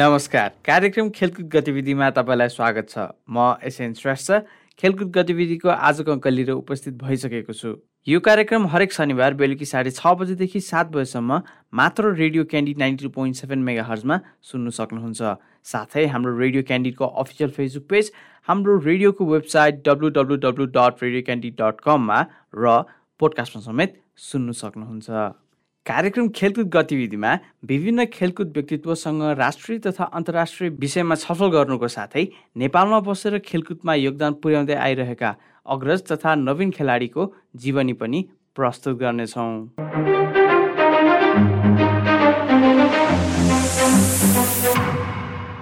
नमस्कार। कार्यक्रम खेलकुद गतिविधिमा तपाईँलाई स्वागत छ। म एसएन श्रेष्ठ खेलकुद गतिविधिको आजको अङ्क लिएर उपस्थित भइसकेको छु। यो कार्यक्रम हरेक शनिबार बेलुकी साढे छ बजेदेखि सात बजेसम्म मात्र radio Candy ninety two point seven mega हर्जमा सुन्नु सक्नुहुन्छ। साथै हाम्रो रेडियो क्यान्डिडको अफिसियल फेसबुक पेज हाम्रो रेडियोको website W W W dot radio Candy dot कममा र पोडकास्टमा समेत सुन्नु सक्नुहुन्छ। कार्यक्रम खेलकुद गतिविधिमा विभिन्न खेलकुद व्यक्तित्वसँग राष्ट्रिय तथा अन्तर्राष्ट्रिय विषयमा छलफल गर्नुको साथै नेपालमा बसेर खेलकुदमा योगदान पुर्याउँदै आइरहेका अग्रज तथा नवीन खेलाडीको जीवनी पनि प्रस्तुत गर्नेछौँ।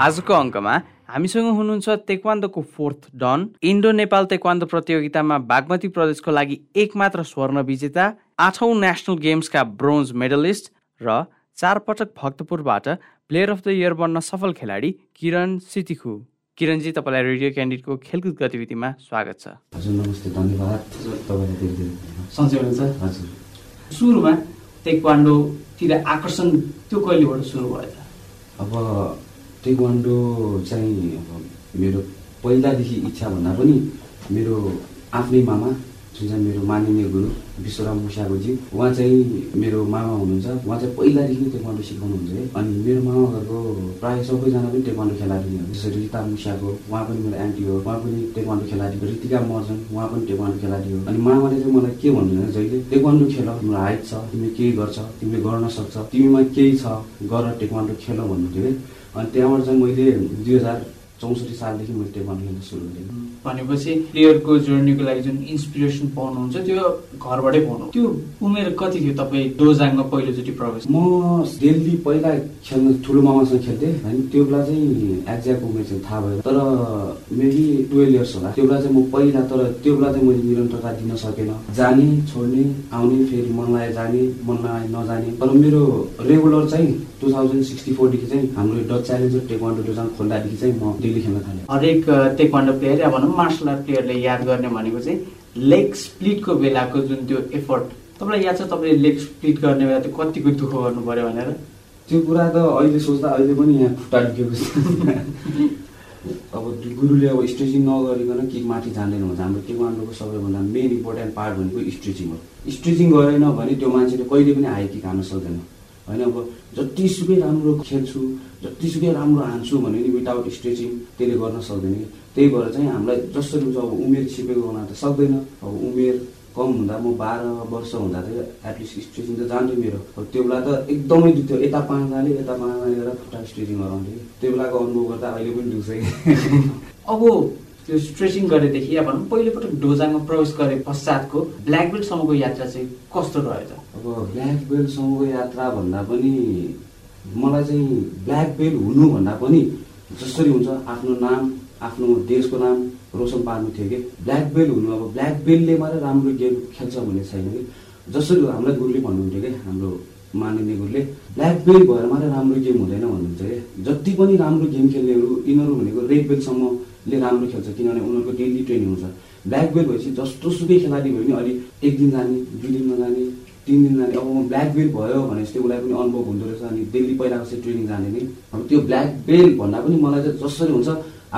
आजको अङ्कमा हामीसँग हुनुहुन्छ तेक्वान्दोको fourth dan Indo Nepal taekwondo प्रतियोगितामा बागमती प्रदेशको लागि एकमात्र स्वर्ण विजेता आठौँ नेसनल गेम्सका ब्रोन्ज मेडलिस्ट र चार पटक भक्तपुरबाट प्लेयर अफ द इयर बन्न सफल खेलाडी किरण सितिखु। किरणजी तपाईँलाई रेडियो क्यान्डिडको खेलकुद गतिविधिमा स्वागत छ। हजुर नमस्ते धन्यवाद। तपाईँलाई सन्चै हुनुहुन्छ हजुर। सुरुमा तेक्वान्डोतिर आकर्षण त्यो कहिलेबाट सुरु भयो? त अब टेक्वान्डो चाहिँ अब मेरो पहिलादेखि इच्छा भन्दा पनि मेरो आफ्नै मामा जुन चाहिँ मेरो माननीय गुरु विश्वराम मुसाकोजी उहाँ चाहिँ मेरो मामा हुनुहुन्छ। उहाँ चाहिँ पहिलादेखि टेक्वान्डो सिकाउनुहुन्छ है। अनि मेरो मामा घरको प्रायः सबैजना पनि टेक्वान्डो खेलाडी नै हो जसरी रिता मुसाको उहाँ पनि मेरो एन्टी हो। उहाँ पनि टेक्वान्डो खेलाडी हो रितिका मर्जन उहाँ पनि टेक्वान्डो खेलाडी हो। अनि मामाले चाहिँ मलाई के भन्नुहुन्छ जहिले टेक्वान्डो खेल तिम्रो हाइट छ तिमीले केही गर्छ तिमीले गर्न सक्छ तिमीमा केही छ गर टेक्वान्डो खेल भन्नुहुन्थ्यो है। अनि त्यहाँबाट चाहिँ मैले दुई हजार चौसठी सालदेखि मैले टेक्वान्डो खेल्न सुरु गरेँ। भनेपछि प्लेयरको जर्नीको लागि जुन इन्सपिरेसन पाउनुहुन्छ त्यो घरबाटै पाउनु। त्यो उमेर कति थियो तपाईँ डोजाङमा पहिलोचोटि प्रवेश? म दिल्ली पहिला खेल्न ठुलो मामासँग खेल्थेँ होइन त्यो बेला चाहिँ एक्ज्याक्ट उमेर चाहिँ थाहा भयो तर मेबी टुवेल्भ इयर्स होला। त्यो बेला चाहिँ म पहिला तर त्यो बेला चाहिँ मैले निरन्तरता दिन सकेन। जाने छोड्ने आउने फेरि मन लाग्यो जाने मन लाग्यो नजाने। तर मेरो रेगुलर चाहिँ टु थाउजन्ड सिक्सटी फोरदेखि चाहिँ हाम्रो डच च्यालेन्जर टेक्वान्डो डोजाङ खोल्दादेखि चाहिँ म दिल्ली खेल्न थालेँ। हरेक टेक्वान्डो प्लेयर या भनौँ मार्सल आर्ट प्लेयरले याद गर्ने भनेको चाहिँ लेग स्प्लिटको बेलाको जुन त्यो एफर्ट। तपाईँलाई याद छ तपाईँले लेग स्प्लिट गर्ने बेला त्यो कतिको दुःख गर्नु पऱ्यो भनेर? त्यो कुरा त अहिले सोच्दा अहिले पनि यहाँ खुट्टा दुखेको छ। अब गुरुले अब स्ट्रेचिङ नगरिकन किक माथि जाँदैन भन्छ हाम्रो टेक्वान्डोको सबैभन्दा मेन इम्पोर्टेन्ट पार्ट भनेको स्ट्रेचिङ हो। स्ट्रेचिङ गरेन भने त्यो मान्छेले कहिले पनि हाई किक हान्न सक्दैन। होइन अब जतिसुकै राम्रो खेल्छु जतिसुकै राम्रो हान्छु भने नि विदाउट स्ट्रेचिङ त्यसले गर्न सक्दैन कि। त्यही भएर चाहिँ हामीलाई जसरी हुन्छ अब उमेर छिपेको हुन त सक्दैन। अब उमेर कम हुँदा म बाह्र वर्ष हुँदा चाहिँ एटलिस्ट स्ट्रेचिङ त जान्थ्यो मेरो। अब त्यो बेला त एकदमै दुख्थ्यो। यता पाँच यता पाँच गरेर खुट्टा स्ट्रेचिङ गराउँथ्यो त्यो बेलाको अनुभव गर्दा अहिले पनि दुख्छ कि। अब त्यो स्ट्रेचिङ गरेदेखि या भनौँ पहिलोपटक डोजाङमा प्रवेश गरे पश्चातको ब्ल्याक बेल्टसम्मको यात्रा चाहिँ कस्तो रह्यो अब ब्ल्याक बेल्टसम्मको यात्रा भन्दा पनि मलाई चाहिँ ब्ल्याक बेल्ट हुनुभन्दा पनि जसरी हुन्छ आफ्नो नाम आफ्नो देशको नाम रोसन पार्नु थियो कि। ब्ल्याक बेल्ट हुनु अब ब्ल्याक बेल्टले मात्रै राम्रो गेम खेल्छ भन्ने छैन कि। जसरी हामीलाई गुरुले भन्नुहुन्थ्यो कि हाम्रो माननीय गुरुले ब्ल्याक बेल्ट भएर मात्रै राम्रो गेम हुँदैन भन्नुहुन्छ कि। जति पनि राम्रो गेम खेल्नेहरू यिनीहरू भनेको रेड बेल्टसम्मले राम्रो खेल्छ किनभने उनीहरूको डेली ट्रेनिङ हुन्छ। ब्ल्याक बेल्ट भएपछि जस्तो सुकै खेलाडी भयो भने अलिक एक दिन जाने दुई दिन नजाने तिन दिन जाने अब म ब्ल्याक बेल्ट भयो भने चाहिँ उसलाई पनि अनुभव हुँदो रहेछ अनि दिल्ली पहिलाको चाहिँ ट्रेनिङ जाने नि। अब त्यो ब्ल्याक बेल्ट भन्दा पनि मलाई चाहिँ जसरी हुन्छ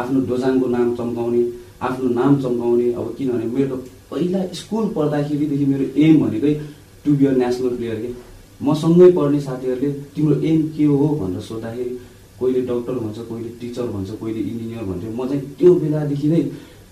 आफ्नो डोजाङको नाम चम्काउने आफ्नो नाम चम्काउने। अब किनभने मेरो पहिला स्कुल पढ्दाखेरिदेखि मेरो एम भनेकै टु बी नेसनल प्लेयर के। मसँगै पढ्ने साथीहरूले तिम्रो एम के हो? भनेर सोद्धाखेरि कोहीले डक्टर भन्छ कोहीले टिचर भन्छ कोहीले इन्जिनियर भन्थ्यो। म चाहिँ त्यो बेलादेखि नै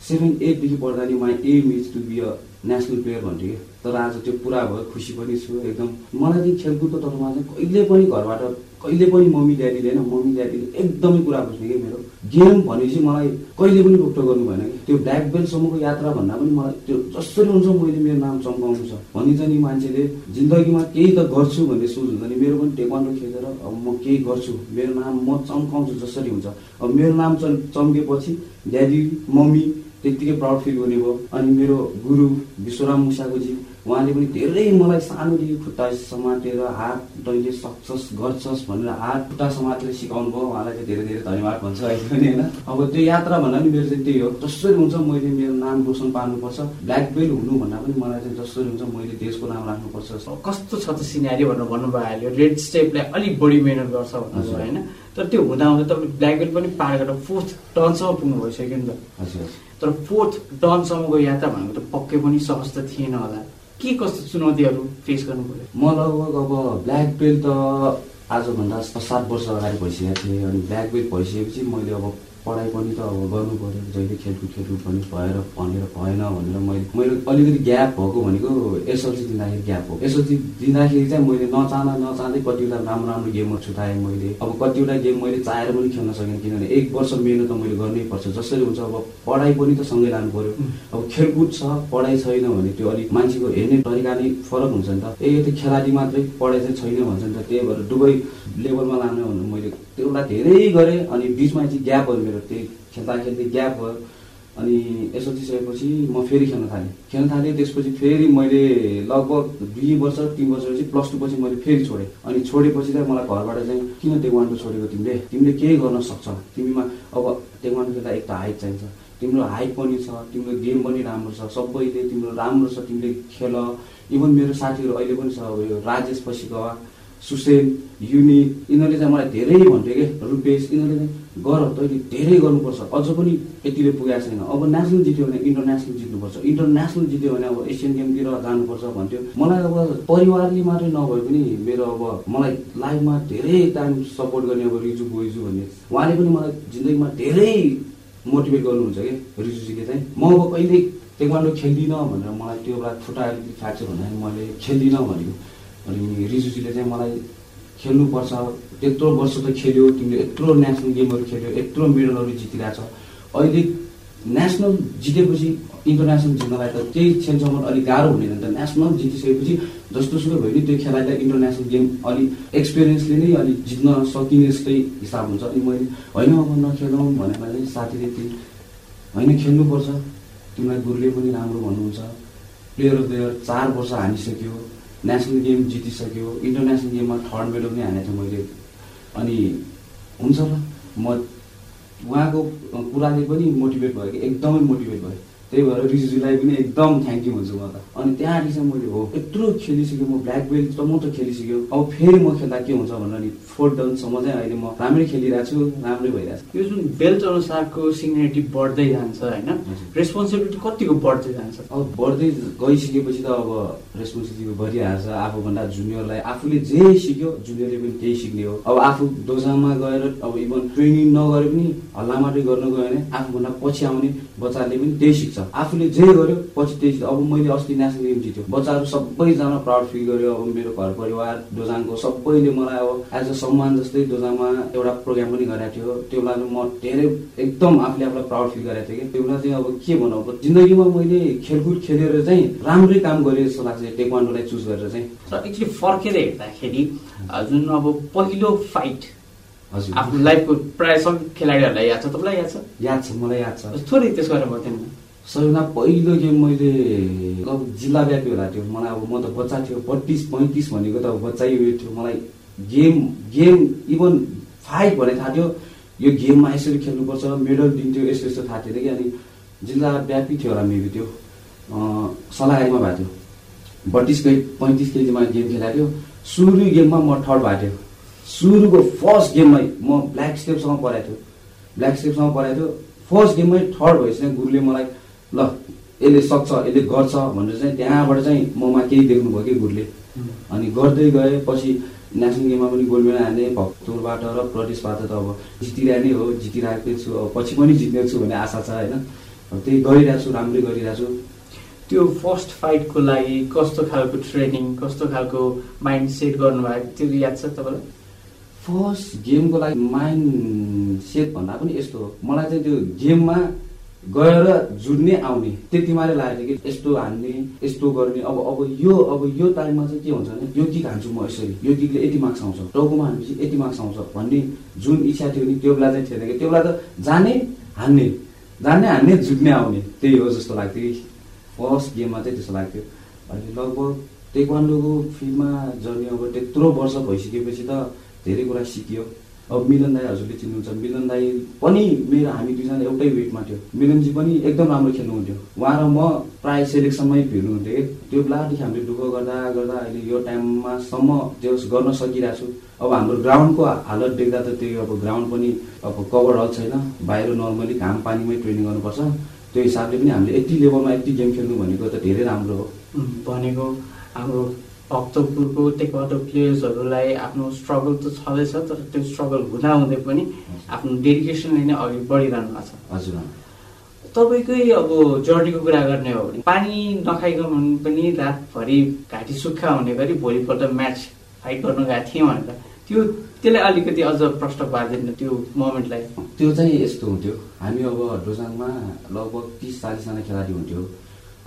सेभेन एटदेखि पढ्दा नि my aim is to be a national player भन्थ्यो तर आज त्यो पुरा भयो खुसी पनि छु एकदम मलाई चाहिँ खेलकुदको तर्फमा चाहिँ कहिले पनि घरबाट कहिले पनि मम्मी ड्याडीले होइन मम्मी ड्याडीले एकदमै कुरा बुझ्ने कि मेरो। गेम भनेपछि मलाई कहिले पनि रोक्टो गर्नु भएन कि त्यो ब्ल्याक बेल्टसम्मको यात्रा भन्दा पनि मलाई त्यो जसरी हुन्छ मैले मेरो नाम चम्काउनु छ। भनिन्छ नि मान्छेले जिन्दगीमा केही त गर्छु भन्ने सोच हुन्छ नि। मेरो पनि टेक्वान्डो खेलेर अब म केही गर्छु। मेरो नाम म चम्काउँछु जसरी हुन्छ। अब मेरो नाम चम् चम्केपछि ड्याडी मम्मी त्यत्तिकै प्राउड फिल गर्ने भयो अनि मेरो गुरु विश्वराम मुसाकोजी उहाँले पनि धेरै मलाई सानोदेखि खुट्टा समातेर हात तैँले सक्छस् गर्छस् भनेर हात खुट्टा समातेर सिकाउनु भयो। उहाँलाई चाहिँ धेरै धेरै धन्यवाद भन्छ अहिले पनि होइन? अब त्यो यात्रा भन्दा पनि मेरो चाहिँ त्यही हो। जसरी हुन्छ मैले मेरो नाम रोसन पार्नुपर्छ। ब्ल्याक बेल्ट हुनु भन्दा पनि मलाई चाहिँ जसरी हुन्छ मैले देशको नाम राख्नुपर्छ। कस्तो छ त सिनारी भनेर भन्नुभयो अहिले रेड स्टेपलाई अलिक बढी मेहनत गर्छ भन्नुभयो होइन? तर त्यो हुँदा हुँदा तपाईँले ब्ल्याक बेल्ट पनि पार गरेर फोर्थ टर्नसम्म पुग्नु भइसक्यो नि त। हजुर। तर फोर्थ टर्नसम्मको यात्रा भनेको त पक्कै पनि सहज त थिएन होला। के कस्तो चुनौतीहरू फेस गर्नु पर्यो? म लगभग अब ब्ल्याक बेल्ट त आजभन्दा सात वर्ष अगाडि भइसकेको थिएँ अनि ब्ल्याक बेल्ट भइसकेपछि मैले अब पढाइ पनि त अब गर्नु पऱ्यो। जहिले खेलकुद खेलकुद पनि भएर भनेर भएन भनेर मैले मैले अलिकति ग्याप भएको भनेको एसएलसी दिँदाखेरि ग्याप हो। एसएलसी दिँदाखेरि चाहिँ मैले नचाहँदा नचाहँदै कतिवटा राम्रो राम्रो गेमहरू छुटाएँ मैले। अब कतिवटा गेम मैले चाहेर पनि खेल्न सकेँ किनभने एक वर्ष मिहिनेत त मैले गर्नै पर्छ। जसरी हुन्छ अब पढाइ पनि त सँगै लानु पऱ्यो। अब खेलकुद छ पढाइ छैन भने त्यो अलिक मान्छेको हेर्ने तरिका नै फरक हुन्छ नि त। ए यो त खेलाडी मात्रै पढाइ चाहिँ छैन भन्छ नि त। त्यही भएर दुवै लेभलमा लानु भने मैले त्योलाई धेरै गरेँ अनि बिचमा चाहिँ ग्याप भयो त्यही खेल्दा खेल्दै ग्याप भयो। अनि एसएलसी सकेपछि म फेरि खेल्न थालेँ। खेल्न थालेँ त्यसपछि फेरि मैले लगभग दुई वर्ष तिन वर्षपछि प्लस टू पछि मैले फेरि छोडेँ। अनि छोडेपछि चाहिँ मलाई घरबाट चाहिँ किन टेक्वान्डो छोडेको तिमीले? तिमीले केही गर्न सक्छ। तिमीमा अब टेक्वान्डो खेल्दा एक त हाइट चाहिन्छ। तिम्रो हाइट पनि छ तिम्रो गेम पनि राम्रो छ सबैले तिम्रो राम्रो छ तिमीले खेल। इभन मेरो साथीहरू अहिले पनि छ यो राजेश पछि गवा सुसेन युनि यिनीहरूले चाहिँ मलाई धेरै भन्थ्यो कि? रुपेश यिनीहरूले चाहिँ गर तैँले धेरै गर्नुपर्छ। अझ पनि यतिले पुगेको छैन। अब नेसनल जित्यो भने इन्टरनेसनल जित्नुपर्छ। इन्टरनेसनल जित्यो भने अब एसियन गेमतिर जानुपर्छ भन्थ्यो। मलाई अब परिवारले मात्रै नभए पनि मेरो अब मलाई लाइफमा धेरै टाइम सपोर्ट गर्ने अब रिजु बोइजू भन्ने उहाँले पनि मलाई जिन्दगीमा धेरै मोटिभेट गर्नुहुन्छ कि? रिजुजीले चाहिँ म अब कहिले टेक्वान्डो खेल्दिनँ भनेर मलाई त्यो बेला खुट्टा अलिकति फ्र्याक्चर भन्दाखेरि मैले खेल्दिनँ भनेको। अनि रिजुजीले चाहिँ मलाई खेल्नुपर्छ। त्यत्रो वर्ष त खेल्यो तिमीले यत्रो नेसनल गेमहरू खेल्यो यत्रो मेडलहरू जितिरहेछ। अहिले नेसनल जितेपछि इन्टरनेसनल जित्नलाई त त्यही क्षणसम्म अलिक गाह्रो हुने त। नेसनल जितिसकेपछि जस्तो सुकै भयो नि त्यो खेलाडीलाई इन्टरनेसनल गेम अलिक एक्सपिरियन्सले नै अलिक जित्न सकिने जस्तै हिसाब हुन्छ। अनि मैले होइन अब नखेलौँ भनेर चाहिँ साथीले त्यो होइन खेल्नुपर्छ। तिमीलाई गुरुले पनि राम्रो भन्नुहुन्छ। प्लेयर अफ द इयर चार वर्ष हानिसक्यो। नेसनल गेम जितिसक्यो इन्टरनेसनल गेममा थर्ड मेडल पनि हानेको थिएँ मैले। अनि हुन्छ ल म उहाँको कुराले पनि मोटिभेट भयो कि एकदमै मोटिभेट भयो। त्यही भएर रिजुजीलाई पनि एकदम थ्याङ्क यू भन्छु म त। अनि त्यहाँदेखि चाहिँ मैले हो यत्रो खेलिसक्यो म ब्ल्याक बेल्ट त म त खेलिसक्यो। अब फेरि म खेल्दा के हुन्छ भनेर नि फोर्थ डाउनसम्म चाहिँ अहिले म राम्रै खेलिरहेको छु राम्रै भइरहेको छु। यो जुन बेल्ट अनुसारको सिग्नेरिटी बढ्दै जान्छ होइन रेस्पोन्सिबिलिटी कतिको बढ्दै जान्छ? अब बढ्दै गइसकेपछि त अब रेस्पोन्सिबिलिटी बढिहाल्छ आफूभन्दा जुनियरलाई आफूले जे सिक्यो जुनियरले पनि त्यही सिक्ने हो। अब आफू दोजामा गएर अब इभन ट्रेनिङ नगरे पनि हल्ला मात्रै गर्न गयो भने आफूभन्दा पछि आउने बच्चाले पनि त्यही सिक्छ। आफूले जे गर्यो पछि त्यही अब मैले अस्ति नेसनल गेम जित्यो बच्चाहरू सबैजना प्राउड फिल गर्यो। अब मेरो घर परिवार दोजाङको सबैले मलाई अब एज अ सम्मान जस्तै दोजाङमा एउटा प्रोग्राम पनि गरेको थियो। त्यो बेला म धेरै एकदम आफूले आफूलाई प्राउड फिल गरेको थिएँ कि। त्यो बेला चाहिँ अब के भनौँ अब जिन्दगीमा मैले खेलकुद खेलेर चाहिँ राम्रै काम गरेँ जस्तो लाग्छ टेक्वान्डोलाई चुज गरेर चाहिँ। र एक्चुली फर्केर हेर्दाखेरि जुन अब पहिलो फाइट हजुर। आफ्नो लाइफको प्रायः सबै खेलाडीहरूलाई याद छ? तपाईँलाई याद छ? याद छ मलाई याद छ। थोरै त्यसको बारेमा बताउनु। न। सबैभन्दा पहिलो गेम मैले अब जिल्ला व्यापी होला त्यो मलाई अब म त बच्चा थियो बत्तिस पैँतिस भनेको त अब बच्चै उयो थियो। मलाई गेम गेम इभन फाइट भन्ने थाहा थियो। यो गेममा यसरी खेल्नुपर्छ मेडल दिन्थ्यो यस्तो यस्तो थाहा थियो कि। अनि जिल्ला व्यापी थियो होला मेबी त्यो। अँ, सलागाईमा भएको थियो। बत्तिस केजी पैँतिस केजीमा गेम खेलाएको थियो। सुरु गेममा म थर्ड भएको थियो। सुरुको फर्स्ट गेममै म ब्ल्याक स्टेपसँग परेको थियो। ब्ल्याक स्टेपसँग परेको थियो। फर्स्ट गेममै थर्ड भएपछि गुरुले मलाई ल यसले सक्छ यसले गर्छ भनेर चाहिँ त्यहाँबाट चाहिँ ममा केही देख्नुभयो कि गुरुले? अनि गर्दै गए पछि नेसनल गेममा पनि गोल्ड मेडल हाने भक्तपुरबाट र प्रदेशबाट त अब जितिरहेकै हो जितिरहेकै छु अब पछि पनि जित्ने छु भन्ने आशा छ होइन? अब त्यही गरिरहेको छु राम्रै गरिरहेको छु। त्यो फर्स्ट फाइटको लागि कस्तो खालको ट्रेनिङ कस्तो खालको माइन्ड सेट गर्नुभएको त्यो याद छ तपाईँलाई? फर्स्ट गेमको लागि माइन्ड सेट भन्दा पनि यस्तो हो। मलाई चाहिँ त्यो गेममा गएर जुड्ने आउने। त्यति मात्रै लागेको कि यस्तो हान्ने यस्तो गर्ने। अब अब यो अब यो टाइममा चाहिँ के हुन्छ भने यो किक हान्छु म यसरी। यो किकले यति मार्क्स आउँछ। टाउकोमा हानेपछि यति मार्क्स आउँछ भन्ने जुन इच्छा थियो नि त्यो बेला चाहिँ थिएन कि। त्यो बेला त जाने हान्ने। जान्ने हान्ने जुट्ने आउने। त्यही हो जस्तो लाग्थ्यो कि। फर्स्ट गेममा चाहिँ त्यस्तो लाग्थ्यो। अहिले लगभग टेक्वान्डोको फिल्डमा जर्नी अब त्यत्रो वर्ष भइसकेपछि त धेरै कुरा सिकियो। अब मिलन दाई हजुरले चिन्नुहुन्छ। मिलन दाई पनि मेरो हामी दुईजना एउटै वेटमा थियो। मिलनजी पनि एकदम राम्रो खेल्नुहुन्थ्यो। उहाँ र म प्रायः सेलेक्सनमै भिड्नुहुन्थ्यो कि त्यो बेलादेखि हामीले दुःख गर्दा गर्दा अहिले यो टाइममासम्म त्यो गर्न सकिरहेको छु। अब हाम्रो ग्राउन्डको हालत देख्दा त त्यो अब ग्राउन्ड पनि अब कभर हल छैन। बाहिर नर्मली घाम पानीमै ट्रेनिङ गर्नुपर्छ। त्यो हिसाबले पनि हामीले यति लेभलमा यति गेम खेल्नु भनेको त धेरै राम्रो हो। भनेको हाम्रो भक्तपुरको टेकवाटो प्लेयर्सहरूलाई आफ्नो स्ट्रगल त छँदैछ तर त्यो स्ट्रगल हुँदाहुँदै पनि आफ्नो डेडिकेसनले नै अघि बढिरहनु भएको छ। हजुर तपाईँकै अब जर्नीको कुरा गर्ने हो भने पानी नखाइकन पनि रातभरि घाँटी सुक्खा हुने गरी भोलिपल्ट म्याच फाइट गर्नु गएको थिएँ भनेर त्यो त्यसलाई अलिकति अझ प्रश्न पारिदिनु त्यो मोमेन्टलाई त्यो चाहिँ यस्तो हुन्थ्यो। हामी अब डोजाङमा लगभग तिस चालिसजना खेलाडी हुन्थ्यो।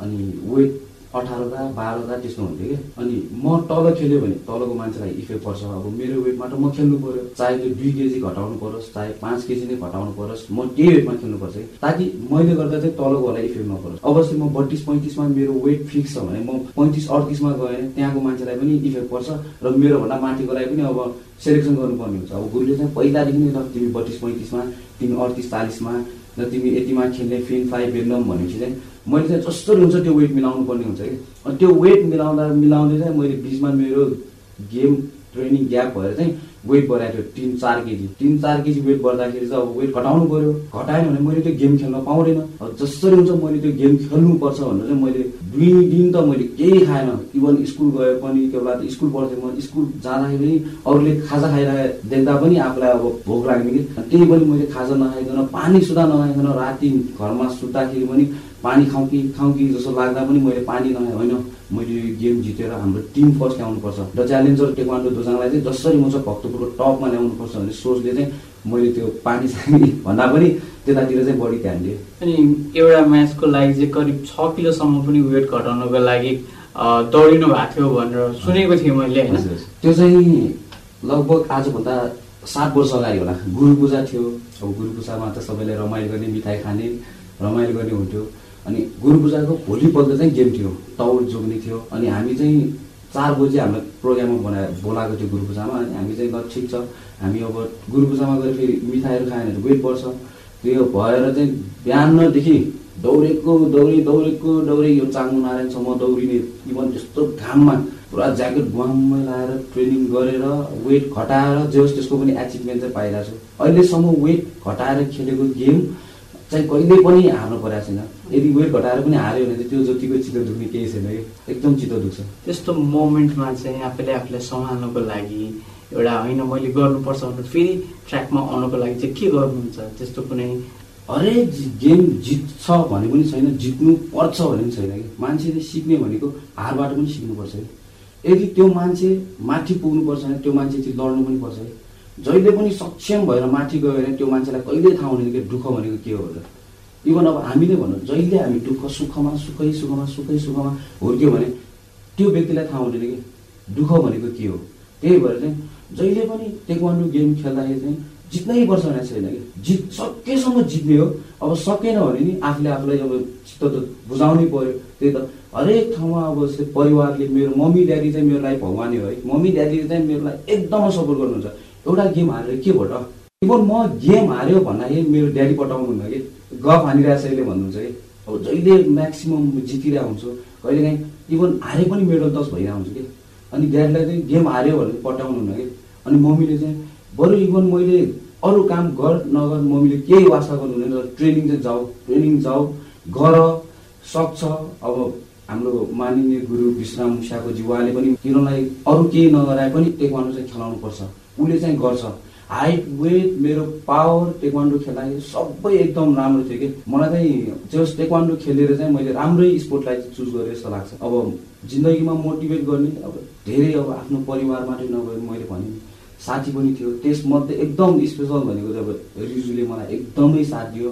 अनि वेट अठारवटा बाह्रवटा त्यस्तो हुन्थ्यो कि? अनि म तल खेल्यो भने तलको मान्छेलाई इफेक्ट पर्छ। अब मेरो वेटमा त म खेल्नु पऱ्यो चाहे त्यो दुई केजी घटाउनु परोस् चाहे पाँच केजी नै घटाउनु परोस् म त्यही वेटमा खेल्नुपर्छ कि? ताकि मैले गर्दा चाहिँ तलकोलाई इफेक्ट नपरोस्। अवश्य म बत्तिस पैँतिसमा मेरो वेट फिक्स छ भने म पैँतिस अडतिसमा गएँ त्यहाँको मान्छेलाई पनि इफेक्ट पर्छ र मेरोभन्दा माथिकोलाई पनि अब सेलेक्सन गर्नुपर्ने हुन्छ। अब गुरुले चाहिँ पहिलादेखि नै तिमी बत्तिस पैँतिसमा तिमी अडतिस चालिसमा र तिमी यतिमा खेल्ने फिन फाइभ बेन्डम भनेपछि चाहिँ मैले चाहिँ जसरी हुन्छ त्यो वेट मिलाउनु पर्ने हुन्छ कि? अनि त्यो वेट मिलाउँदा मिलाउँदै चाहिँ मैले बिचमा मेरो गेम ट्रेनिङ ग्याप भएर चाहिँ वेट बढाएको थियो तिन चार केजी। तिन चार केजी वेट बढ्दाखेरि चाहिँ अब वेट घटाउनु पऱ्यो। घटाएन भने मैले त्यो गेम खेल्न पाउँदैन। अब जसरी हुन्छ मैले त्यो गेम खेल्नुपर्छ भनेर चाहिँ मैले दुई दिन त मैले केही खाएन। इभन स्कुल गए पनि त्यो बेला स्कुल पढ्थेँ म। स्कुल जाँदाखेरि अरूले खाजा खाइरहेको देख्दा पनि आफूलाई अब भोक लाग्ने कि। त्यही पनि मैले खाजा नखाइकन पानी सुधा नखाइकन राति घरमा सुत्दाखेरि पनि पानी खाउँ कि खाउँ कि जस्तो लाग्दा पनि मैले पानी नखाएँ होइन मैले यो गेम जितेर हाम्रो टिम फर्स्ट ल्याउनुपर्छ। र च्यालेन्जर टेक्वान्डो दोजाङलाई चाहिँ जसरी हुन्छ भक्तपुरको टपमा ल्याउनुपर्छ भन्ने सोचले चाहिँ मैले त्यो पानी सानी भन्दा पनि त्यतातिर चाहिँ बढी ध्यान दिएँ। अनि एउटा म्याचको लागि चाहिँ करिब छ किलोसम्म पनि वेट घटाउनको लागि दौडिनु भएको थियो भनेर सुनेको थिएँ मैले होइन। त्यो चाहिँ लगभग आजभन्दा सात वर्ष अगाडि होला। गुरु पूजा थियो। अब गुरु पूजामा त सबैले रमाइलो गर्ने मिठाई खाने रमाइलो गर्ने हुन्थ्यो। अनि गुरु पूजाको भोलिपल्ट चाहिँ गेम थियो तौल जोग्ने थियो। अनि हामी चाहिँ चार बजी हामीलाई प्रोग्राममा बनाए बोलाएको थियो गुरु पूजामा। अनि हामी चाहिँ ल ठिक छ। हामी अब गुरु पूजामा गएर फेरि मिठाईहरू भने वेट बढ्छ। त्यो भएर चाहिँ बिहानदेखि दौडेको दौडी दौडेको दौडी। यो चाङ्गो नारायणसम्म दौडिने। इभन त्यस्तो घाममा पुरा ज्याकेट गुवाममै लगाएर ट्रेनिङ गरेर वेट घटाएर जे होस् त्यसको पनि एचिभमेन्ट चाहिँ पाइरहेको छु। अहिलेसम्म वेट घटाएर खेलेको गेम चाहिँ कहिले पनि हार्नु परेको छैन। यदि वेट घटाएर पनि हार्यो भने चाहिँ त्यो जतिको चित्त दुख्ने केही छैन कि एकदम चित्त दुख्छ। त्यस्तो मोमेन्टमा चाहिँ आफूले आफूलाई सम्हाल्नुको लागि एउटा होइन मैले गर्नुपर्छ भनेर फेरि ट्र्याकमा आउनुको लागि चाहिँ के गर्नुहुन्छ? त्यस्तो कुनै हरेक गेम जित्छ भने पनि छैन जित्नु पर्छ भने पनि छैन। कि मान्छेले सिक्ने भनेको हारबाट पनि सिक्नुपर्छ। कि यदि त्यो मान्छे माथि पुग्नुपर्छ भने त्यो मान्छे चाहिँ लड्नु पनि पर्छ। कि जहिले पनि सक्षम भएर माथि गयो भने त्यो मान्छेलाई कहिल्यै थाहा हुँदैन कि दुःख भनेको के हो भनेर इभन अब हामीले भनौँ जहिले हामी दुःख सुखमा सुखै सुखमा सुखै सुखमा हुर्क्यो भने त्यो व्यक्तिलाई थाहा हुँदैन कि दुःख भनेको के हो? त्यही भएर चाहिँ जहिले पनि टेक्वान्डो गेम खेल्दाखेरि चाहिँ जित्नै पर्छ भने छैन कि? जित सकेसम्म जित्ने हो। अब सकेन भने नि आफूले आफूलाई अब चित्त त बुझाउनै पर्यो त्यही त हरेक ठाउँमा अब परिवारले मेरो मम्मी ड्याडी चाहिँ मेरो लागि भगवानै हो है। मम्मी ड्याडीले चाहिँ मेरो लागि एकदमै सपोर्ट गर्नुहुन्छ। एउटा गेम हारेर के त इभन म गेम हार्यो भन्दाखेरि मेरो ड्याडी पठाउनुहुन्न कि? गफ हानिरहेछ यसले भन्नुहुन्छ कि? अब जहिले म्याक्सिमम् जितिरहेको हुन्छु। कहिलेकाहीँ इभन हारे पनि मेडल दस भइरहेको हुन्छ कि? अनि ड्याडीलाई चाहिँ गेम हार्यो भने पठाउनुहुन्न कि? अनि मम्मीले चाहिँ बरु इभन मैले अरू काम गर नगर मम्मीले केही वास्ता गर्नु हुँदैन ट्रेनिङ चाहिँ जाऊ ट्रेनिङ जाऊ गर सक्छ। अब हाम्रो माननीय गुरु विश्राम मुसाको उहाँले पनि तिनीहरूलाई अरू केही नगराए पनि टेक्वान्डो चाहिँ खेलाउनु पर्छ उसले चाहिँ गर्छ। हाइट वेट मेरो पावर टेक्वान्डो खेल्दाखेरि सबै एकदम राम्रो थियो कि। मलाई चाहिँ जस टेक्वान्डो खेलेर चाहिँ मैले राम्रै स्पोर्टलाई चुज गरेँ जस्तो लाग्छ। अब जिन्दगीमा मोटिभेट गर्ने अब धेरै अब आफ्नो परिवार मात्रै नभए मैले भने साथी पनि थियो। त्यसमध्ये एकदम स्पेसल भनेको चाहिँ अब रिजुले मलाई एकदमै साथ दियो।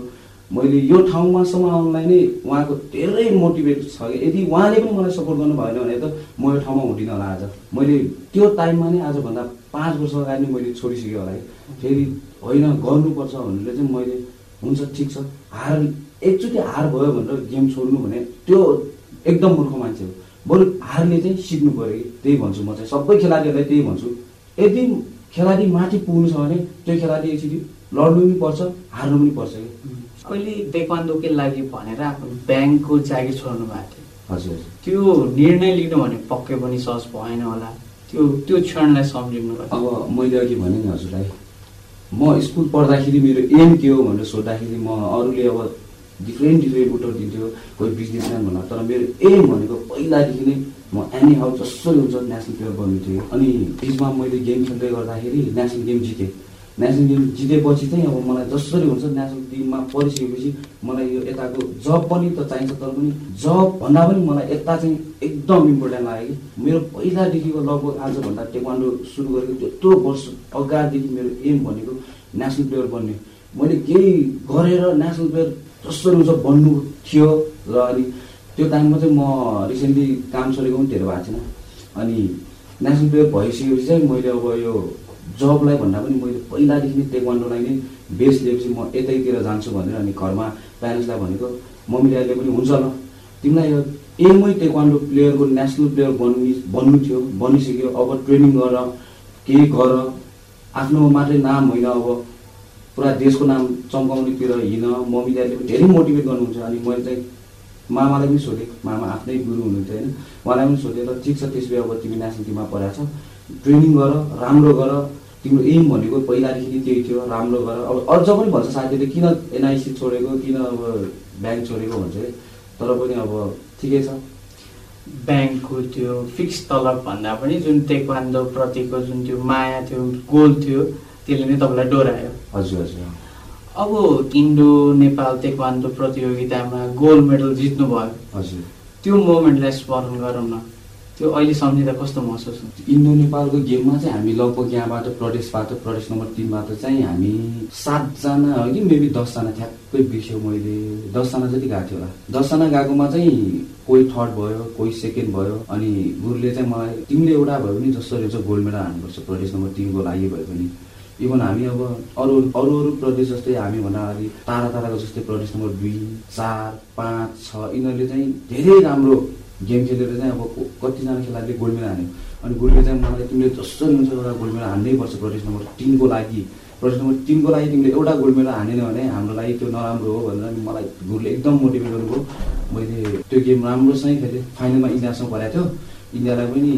मैले यो ठाउँमासम्म आउनलाई नै उहाँको धेरै मोटिभेट छ कि। यदि उहाँले पनि मलाई सपोर्ट गर्नु भएन भने त म यो ठाउँमा हुँदिनँ होला आज। मैले त्यो टाइममा नै आजभन्दा पाँच वर्ष अगाडि नै मैले छोडिसकेँ होला है। फेरि होइन गर्नुपर्छ भनेर चाहिँ मैले हुन्छ ठिक छ। हार एकचोटि हार भयो भनेर गेम छोड्नु भने त्यो एकदम मूर्ख मान्छे हो। बरु हारले चाहिँ सिक्नु पऱ्यो कि? त्यही भन्छु म चाहिँ। सबै खेलाडीहरूलाई त्यही भन्छु। यदि खेलाडी माथि पुग्नु छ भने त्यो खेलाडी एकचोटि लड्नु पनि पर्छ हार्नु पनि पर्छ कि? अहिले तेक्वान्दोकै लागि भनेर आफ्नो ब्याङ्कको जागिर छोड्नु भएको थियो। हजुर हजुर। त्यो निर्णय लिनु भने पक्कै पनि सहज भएन होला। त्यो त्यो क्षणलाई सम्झिनु अब मैले अघि भने नि हजुरलाई म स्कुल पढ्दाखेरि मेरो एम के हो भनेर सोद्धाखेरि म अरूले अब डिफ्रेन्ट डिफ्रेन्ट उत्तर दिन्थ्यो कोही बिजनेसम्यान भन्दा तर मेरो एम भनेको पहिलादेखि नै म एनी हाउ जसरी हुन्छ नेसनल प्लेयर बन्नु थियो। अनि बिचमा मैले गेम खेल्दै गर्दाखेरि नेसनल गेम जितेँ। नेसनल गेम जितेपछि चाहिँ अब मलाई जसरी हुन्छ नेसनल टिममा परिसकेपछि मलाई यो यताको जब पनि त चाहिन्छ तर पनि जब भन्दा पनि मलाई यता चाहिँ एकदम इम्पोर्टेन्ट लाग्यो कि मेरो पहिलादेखिको लगभग आजभन्दा टेक्वान्डो सुरु गरेको त्यत्रो वर्ष अगाडिदेखि मेरो एम भनेको नेसनल प्लेयर बन्ने। मैले केही गरेर नेसनल प्लेयर जसरी हुन्छ बन्नु थियो र अनि त्यो टाइममा चाहिँ म रिसेन्टली काम छोडेको पनि धेरै भएको छैन। अनि नेसनल प्लेयर भइसकेपछि चाहिँ मैले अब यो जबलाई भन्दा पनि मैले पहिलादेखि नै टेक्वान्डोलाई नै बेस लिएपछि म यतैतिर जान्छु भनेर अनि घरमा प्यारेन्ट्सलाई भनेको मम्मी ड्याडीले पनि हुन्छ ल। तिमीलाई यो एमै टेक्वान्डो प्लेयरको नेसनल प्लेयर बन्ने बन्नु थियो बनिसक्यो। अब ट्रेनिङ गर केही गर। आफ्नो मात्रै नाम होइन अब। पुरा देशको नाम चम्काउनेतिर हिँड। मम्मी ड्याडीले पनि धेरै मोटिभेट गर्नुहुन्छ। अनि मैले चाहिँ मामालाई पनि सोधेँ। मामा आफ्नै गुरु हुनुहुन्थ्यो होइन। उहाँलाई पनि सोधेँ ल ठिक छ त्यसो भए अब तिमी नेसनल टिममा पढाएको छ। ट्रेनिङ गर राम्रो गर। तिम्रो एम भनेको पहिलादेखि त्यही थियो राम्रो गर। अब अझ पनि भन्छ साथीले किन एनआइसी छोडेको किन अब ब्याङ्क छोडेको भन्छ है। तर पनि अब ठिकै छ। ब्याङ्कको त्यो फिक्स तलब भन्दा पनि जुन प्रतिको जुन त्यो माया थियो गोल थियो त्यसले नै तपाईँलाई डोरायो। हजुर हजुर। अब इन्डो नेपाल तेक्वान्दो प्रतियोगितामा गोल्ड मेडल जित्नुभयो। हजुर। त्यो मोमेन्टलाई स्मरण गरौँ न। त्यो अहिले सम्झिँदा कस्तो महसुस हुन्छ? इन्डो नेपालको गेममा चाहिँ हामी लगभग यहाँबाट प्रदेशबाट प्रदेश नम्बर तिनबाट चाहिँ हामी सातजना हो कि मेबी दसजना ठ्याक्कै बिर्स्यो मैले। दसजना जति गएको थियो होला। दसजना गएकोमा चाहिँ कोही थर्ड भयो कोही सेकेन्ड भयो अनि गुरुले चाहिँ मलाई तिमीले एउटा भयो भने जसरी हुन्छ गोल्ड मेडल हान्नुपर्छ प्रदेश नम्बर तिनको लागि भए पनि। इभन हामी अब अरू अरू अरू प्रदेश जस्तै हामी भन्दा अगाडि टाढा टाढाको जस्तै प्रदेश नम्बर दुई चार पाँच छ यिनीहरूले चाहिँ धेरै राम्रो गेम खेलेर चाहिँ अब कतिजना खेलाडीले गोल्ड मेडल हान्यो। अनि गुरुले चाहिँ मलाई तिमीले जसरी हुन्छ एउटा गोल्ड मेडल हान्नै पर्छ प्रदेश नम्बर तिनको लागि। प्रदेश नम्बर तिनको लागि तिमीले एउटा गोल्ड मेडल हानेन भने हाम्रो लागि त्यो नराम्रो हो भनेर मलाई गुरुले एकदम मोटिभेट गर्नुभयो। मैले त्यो गेम राम्रोसँगै खेलेँ। फाइनलमा इन्डियासँग परेको थियो। इन्डियालाई पनि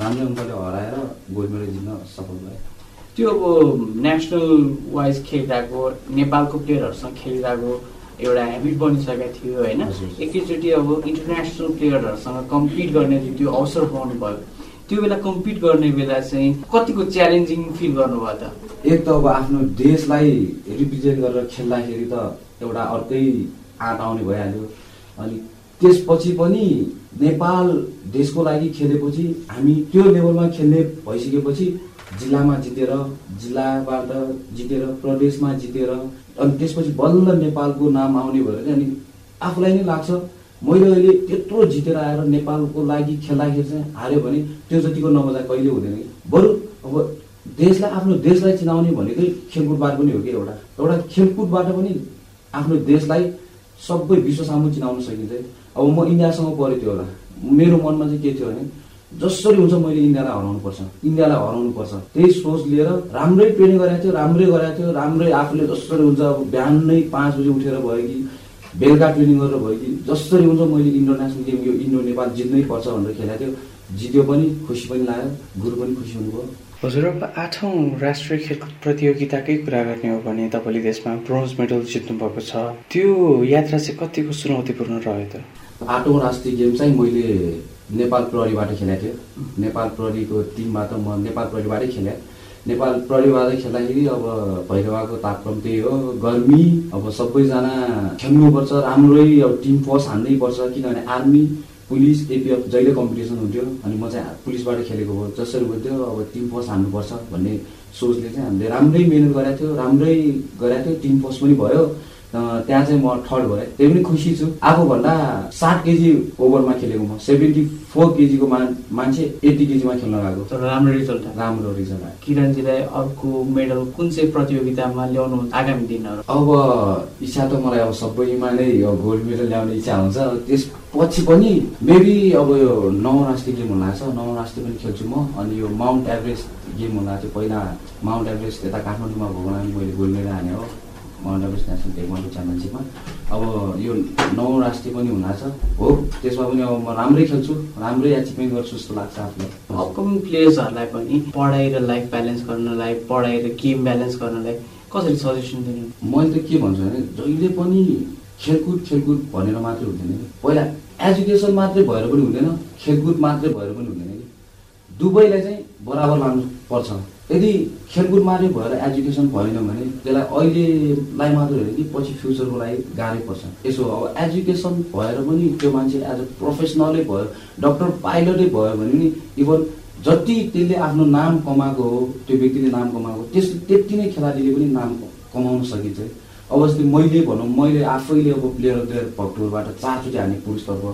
राम्रै अङ्कले हराएर गोल्ड मेडल जित्न सफल भएँ। त्यो अब नेसनल वाइज खेलिरहेको नेपालको प्लेयरहरूसँग खेलिरहेको एउटा हेबिट बनिसकेको थियो होइन। एकैचोटि अब इन्टरनेसनल प्लेयरहरूसँग कम्पिट गर्ने जुन त्यो अवसर पाउनु भयो त्यो बेला कम्पिट गर्ने बेला चाहिँ कतिको च्यालेन्जिङ फिल गर्नुभयो त? एक त अब आफ्नो देशलाई रिप्रेजेन्ट गरेर खेल्दाखेरि त एउटा अर्कै आँट आउने भइहाल्यो। अनि त्यसपछि पनि नेपाल देशको लागि खेलेपछि हामी त्यो लेभलमा खेल्ने भइसकेपछि जिल्लामा जितेर जिल्लाबाट जितेर प्रदेशमा जितेर अनि त्यसपछि बल्ल नेपालको नाम आउने भएर चाहिँ अनि आफूलाई नै लाग्छ मैले अहिले त्यत्रो जितेर आएर नेपालको लागि खेल्दाखेरि चाहिँ हार्यो भने त्यो जतिको नमजा कहिले हुँदैन कि? बरु अब देशलाई आफ्नो देशलाई चिनाउने भनेकै खेलकुदबाट पनि हो कि एउटा। एउटा खेलकुदबाट पनि आफ्नो देशलाई सबै विश्व सामु चिनाउन सकिन्छ। अब म इन्डियासँग परेको थियो होला। मेरो मनमा चाहिँ के थियो भने जसरी हुन्छ मैले इन्डियालाई हराउनुपर्छ इन्डियालाई हराउनुपर्छ त्यही सोच लिएर राम्रै ट्रेनिङ गरेको थियो राम्रै गरेको थियो राम्रै आफूले जसरी हुन्छ अब बिहानै पाँच बजी उठेर भयो कि बेलुका ट्रेनिङ गरेर भयो कि जसरी हुन्छ मैले इन्टरनेसनल गेम यो इन्डो नेपाल जित्नै पर्छ भनेर खेलेको थियो। जित्यो पनि खुसी पनि लाग्यो गुरु पनि खुसी हुनुभयो। हजुर अब आठौँ राष्ट्रिय खेलकुद प्रतियोगिताकै कुरा गर्ने हो भने तपाईँले त्यसमा ब्रोन्ज मेडल जित्नु भएको छ। त्यो यात्रा चाहिँ कतिको चुनौतीपूर्ण रह्यो त? आठौँ राष्ट्रिय गेम चाहिँ मैले नेपाल प्रहरीबाट खेलेको थियो। नेपाल प्रहरीको टिमबाट म नेपाल प्रहरीबाटै खेलेँ। नेपाल प्रहरीबाट खेल्दाखेरि अब भैरवाको तापक्रम त्यही हो। गर्मी अब सबैजना खेल्नुपर्छ राम्रै अब टिम फर्स्ट हान्नै पर्छ किनभने आर्मी पुलिस एपिएफ जहिले कम्पिटिसन हुन्थ्यो अनि म चाहिँ पुलिसबाट खेलेको हो। जसरी हुन्थ्यो अब टिम फर्स्ट हान्नुपर्छ भन्ने सोचले चाहिँ हामीले राम्रै मिहिनेत गरेको थियो राम्रै गरेको थियो। टिम फर्स्ट पनि भयो। त्यहाँ चाहिँ म थर्ड भएँ। त्यही पनि खुसी छु। आफूभन्दा सात केजी ओभरमा खेलेको म। सेभेन्टी फोर केजीको मा मान्छे एट्टी केजीमा खेल्न गएको तर राम्रो रिजल्ट राम्रो रिजल्ट आयो। किरणजीलाई अर्को मेडल कुन चाहिँ प्रतियोगितामा ल्याउनु आगामी दिनहरू? अब इच्छा त मलाई अब सबैमा नै यो गोल्ड मेडल ल्याउने इच्छा हुन्छ। त्यस पछि पनि मेबी अब यो नौ राष्ट्रिय गेम हुन लाग्छ। नौ राष्ट्रिय पनि खेल्छु म। अनि यो माउन्ट एभरेस्ट गेम हुन लाग्छ। पहिला माउन्ट एभरेस्ट यता काठमाडौँमा भएको मैले गोल्ड मेडल हाने हो। एभरेस्ट नेसनल टेक्वान्डो च्याम्पियनसिपमा अब यो नौ राष्ट्रिय पनि हुन लाग्छ हो त्यसमा पनि अब म राम्रै खेल्छु राम्रै एचिभमेन्ट गर्छु जस्तो लाग्छ आफूलाई। अपकमिङ प्लेयर्सहरूलाई पनि पढाइ र लाइफ ब्यालेन्स गर्नलाई पढाइ र गेम ब्यालेन्स गर्नलाई कसरी सजेसन दिनु मैले त के भन्छु भने जहिले पनि खेलकुद खेलकुद भनेर मात्रै हुँदैन। पहिला एजुकेसन मात्रै भएर पनि हुँदैन खेलकुद मात्रै भएर पनि हुँदैन। कि दुवैलाई चाहिँ बराबर लानु पर्छ। यदि खेलकुद मात्रै भएर एजुकेसन भएन भने त्यसलाई अहिलेलाई मात्रै होइन कि पछि फ्युचरको लागि गाह्रै पर्छ। यसो अब एजुकेसन भएर पनि त्यो मान्छे एज अ प्रोफेसनलै भयो डक्टर पाइलटै भयो भने पनि इभन जति त्यसले आफ्नो नाम कमाएको हो त्यो व्यक्तिले नाम कमाएको त्यस त्यति नै खेलाडीले पनि नाम कमाउन सकिन्छ। अब जस्तै मैले भनौँ मैले आफैले अब प्लेयर अफ द इयर भक्तपुरबाट चारचोटि हाने पुरुषतर्फ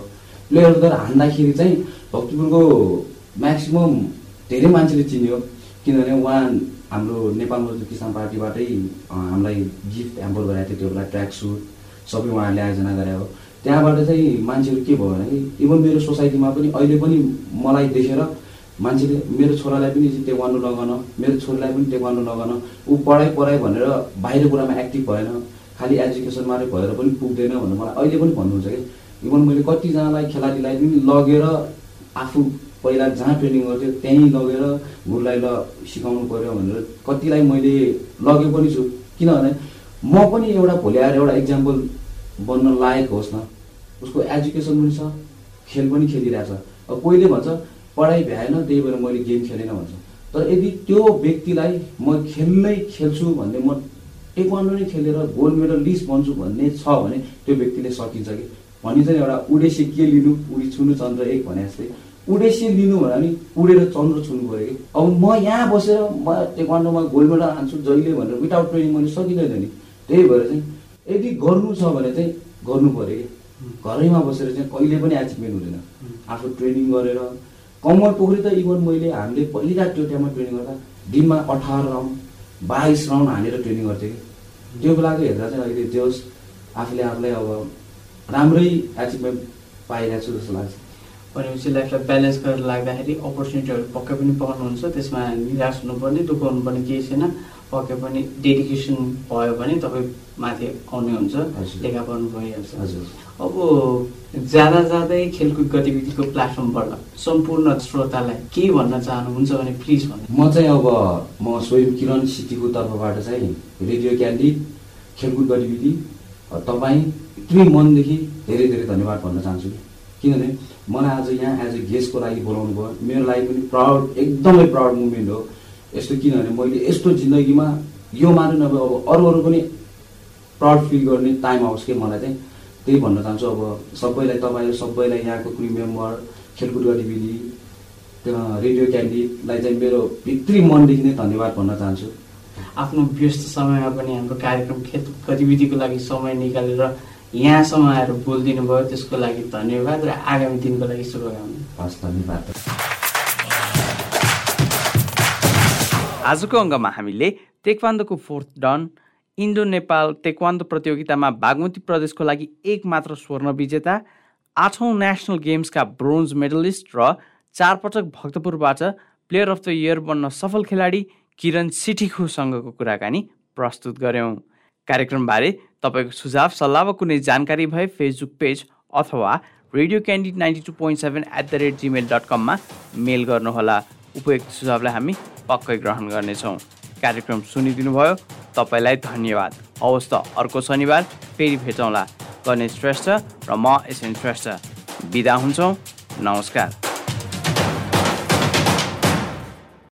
प्लेयर अफ द इयर हान्दाखेरि चाहिँ भक्तपुरको म्याक्सिमम् धेरै मान्छेले चिन्यो किनभने उहाँ हाम्रो नेपाल मजदुर किसान पार्टीबाटै हामीलाई गिफ्ट ह्याम्पर गराएको थियो त्यो बेला ट्र्याक सुट सबै उहाँहरूले आयोजना गरे हो त्यहाँबाट चाहिँ मान्छेहरू के भयो भने इभन मेरो सोसाइटीमा पनि अहिले पनि मलाई देखेर मान्छेले मेरो छोरालाई पनि टेक्वान्डो लगाउन मेरो छोरीलाई पनि टेक्वान्डो लगाउन ऊ पढाइ पढाइ भनेर बाहिर कुरामा एक्टिभ भएन खालि एजुकेसन मात्रै भएर पनि पुग्दैन भनेर मलाई अहिले पनि भन्नुहुन्छ कि। इभन मैले कतिजनालाई खेलाडीलाई पनि लगेर आफू पहिला जहाँ ट्रेनिङ गर्थ्यो त्यहीँ लगेर गुरुलाई ल सिकाउनु पऱ्यो भनेर कतिलाई मैले लगेको पनि छु। किनभने म पनि एउटा भोलि आएर एउटा इक्जाम्पल बन्न लायक होस् न। उसको एजुकेसन पनि छ खेल पनि खेलिरहेछ। अब कोहीले भन्छ पढाइ भ्याएन त्यही भएर मैले गेम खेलेन भन्छ। तर यदि त्यो व्यक्तिलाई म खेल्नै खेल्छु भन्ने म टेक्वान्डो नै खेलेर गोल्ड मेडल लिस्ट बन्छु भन्ने छ भने त्यो व्यक्तिले सकिन्छ कि? भनिन्छ नि एउटा उडेसी के लिनु उडी छुनु चन्द्र एक भने जस्तै उडेसी लिनु भने नि उडेर चन्द्र छुनु पऱ्यो कि अब म यहाँ बसेर म टेक्वान्डोमा गोल्ड मेडल हान्छु जहिले भनेर विदाउट ट्रेनिङ मैले सकिँदैन नि। त्यही भएर चाहिँ यदि गर्नु छ भने चाहिँ गर्नु पऱ्यो कि। घरैमा बसेर चाहिँ कहिले पनि एचिभमेन्ट हुँदैन। आफू ट्रेनिङ गरेर कमल पोखरी त इभन मैले हामीले पहिला त्यो टाइममा ट्रेनिङ गर्दा दिनमा अठार राउन्ड बाइस राउन्ड हानेर ट्रेनिङ गर्थ्यो कि। त्यो बेलाको हेर्दा चाहिँ अहिले होस् आफूले आफूलाई अब राम्रै एचिभमेन्ट पाइरहेको छु जस्तो लाग्छ। भनेपछि लाइफलाई ब्यालेन्स गरेर लाग्दाखेरि अपर्च्युनिटीहरू पक्कै पनि पाउनुहुन्छ। त्यसमा निराश हुनुपर्ने दुःख हुनुपर्ने केही छैन। पक्कै पनि डेडिकेसन भयो भने तपाईँ माथि आउने हुन्छ। लेखा पर्नु भइहाल्छ। हजुर अब जाँदा जाँदै खेलकुद गतिविधिको प्लेटफर्मबाट सम्पूर्ण श्रोतालाई के भन्न चाहनुहुन्छ भने प्लिज भन्नु। म चाहिँ अब म स्वयं किरण सिटीको तर्फबाट चाहिँ रेडियो क्यान्डी खेलकुद गतिविधि तपाईँ यत्रै मनदेखि धेरै धेरै धन्यवाद भन्न चाहन्छु। किनभने मलाई आज यहाँ एज अ गेस्टको लागि बोलाउनु भयो। मेरो लागि पनि प्राउड एकदमै प्राउड मुमेन्ट हो। यस्तो किनभने मैले यस्तो जिन्दगीमा यो मात्र नभए अब अरू अरू पनि प्राउड फिल गर्ने टाइम आओस् कि मलाई चाहिँ। त्यही भन्न चाहन्छु अब सबैलाई तपाईँहरू सबैलाई यहाँको क्रिम मेम्बर खेलकुद गतिविधि रेडियो क्यान्डीलाई चाहिँ मेरो भित्री मनदेखि नै धन्यवाद भन्न चाहन्छु। आफ्नो व्यस्त समयमा पनि हाम्रो कार्यक्रम खेल गतिविधिको लागि समय निकालेर यहाँसम्म आएर बोलिदिनु भयो त्यसको लागि धन्यवाद र आगामी दिनको लागि शुभकामना। हस् धन्यवाद। आजको अङ्गमा हामीले तेक्वान्दोको fourth dan Indo Nepal taekwondo प्रतियोगितामा बागमती प्रदेशको लागि एक मात्र स्वर्ण विजेता आठौँ नेसनल गेम्सका ब्रोन्ज मेडलिस्ट र चारपटक भक्तपुरबाट प्लेयर अफ द इयर बन्न सफल खेलाडी किरण सिटिखुसँगको कुराकानी प्रस्तुत गऱ्यौँ। कार्यक्रमबारे तपाईँको सुझाव सल्लाह वा कुनै जानकारी भए फेसबुक पेज अथवा radio Candid ninety two point seven at the rate Gmail dot कममा मेल गर्नुहोला। उपयुक्त सुझावलाई हामी पक्कै ग्रहण गर्नेछौँ। कार्यक्रम सुनिदिनुभयो तपाईँलाई धन्यवाद। हवस् त अर्को शनिबार फेरि भेटौँला। गणेश श्रेष्ठ र म एसएन श्रेष्ठ। बिदा हुन्छौँ। नमस्कार।